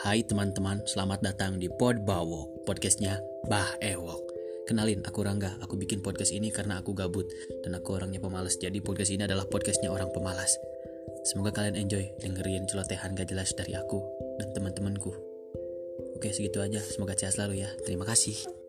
Hai teman-teman, selamat datang di Pod Bawok, podcastnya Bah Ewok. Kenalin, aku Rangga. Aku bikin podcast ini karena aku gabut dan aku orangnya pemalas. Jadi podcast ini adalah podcastnya orang pemalas. Semoga kalian enjoy dengerin celotehan gak jelas dari aku dan teman-temanku. Oke, segitu aja. Semoga sehat selalu ya. Terima kasih.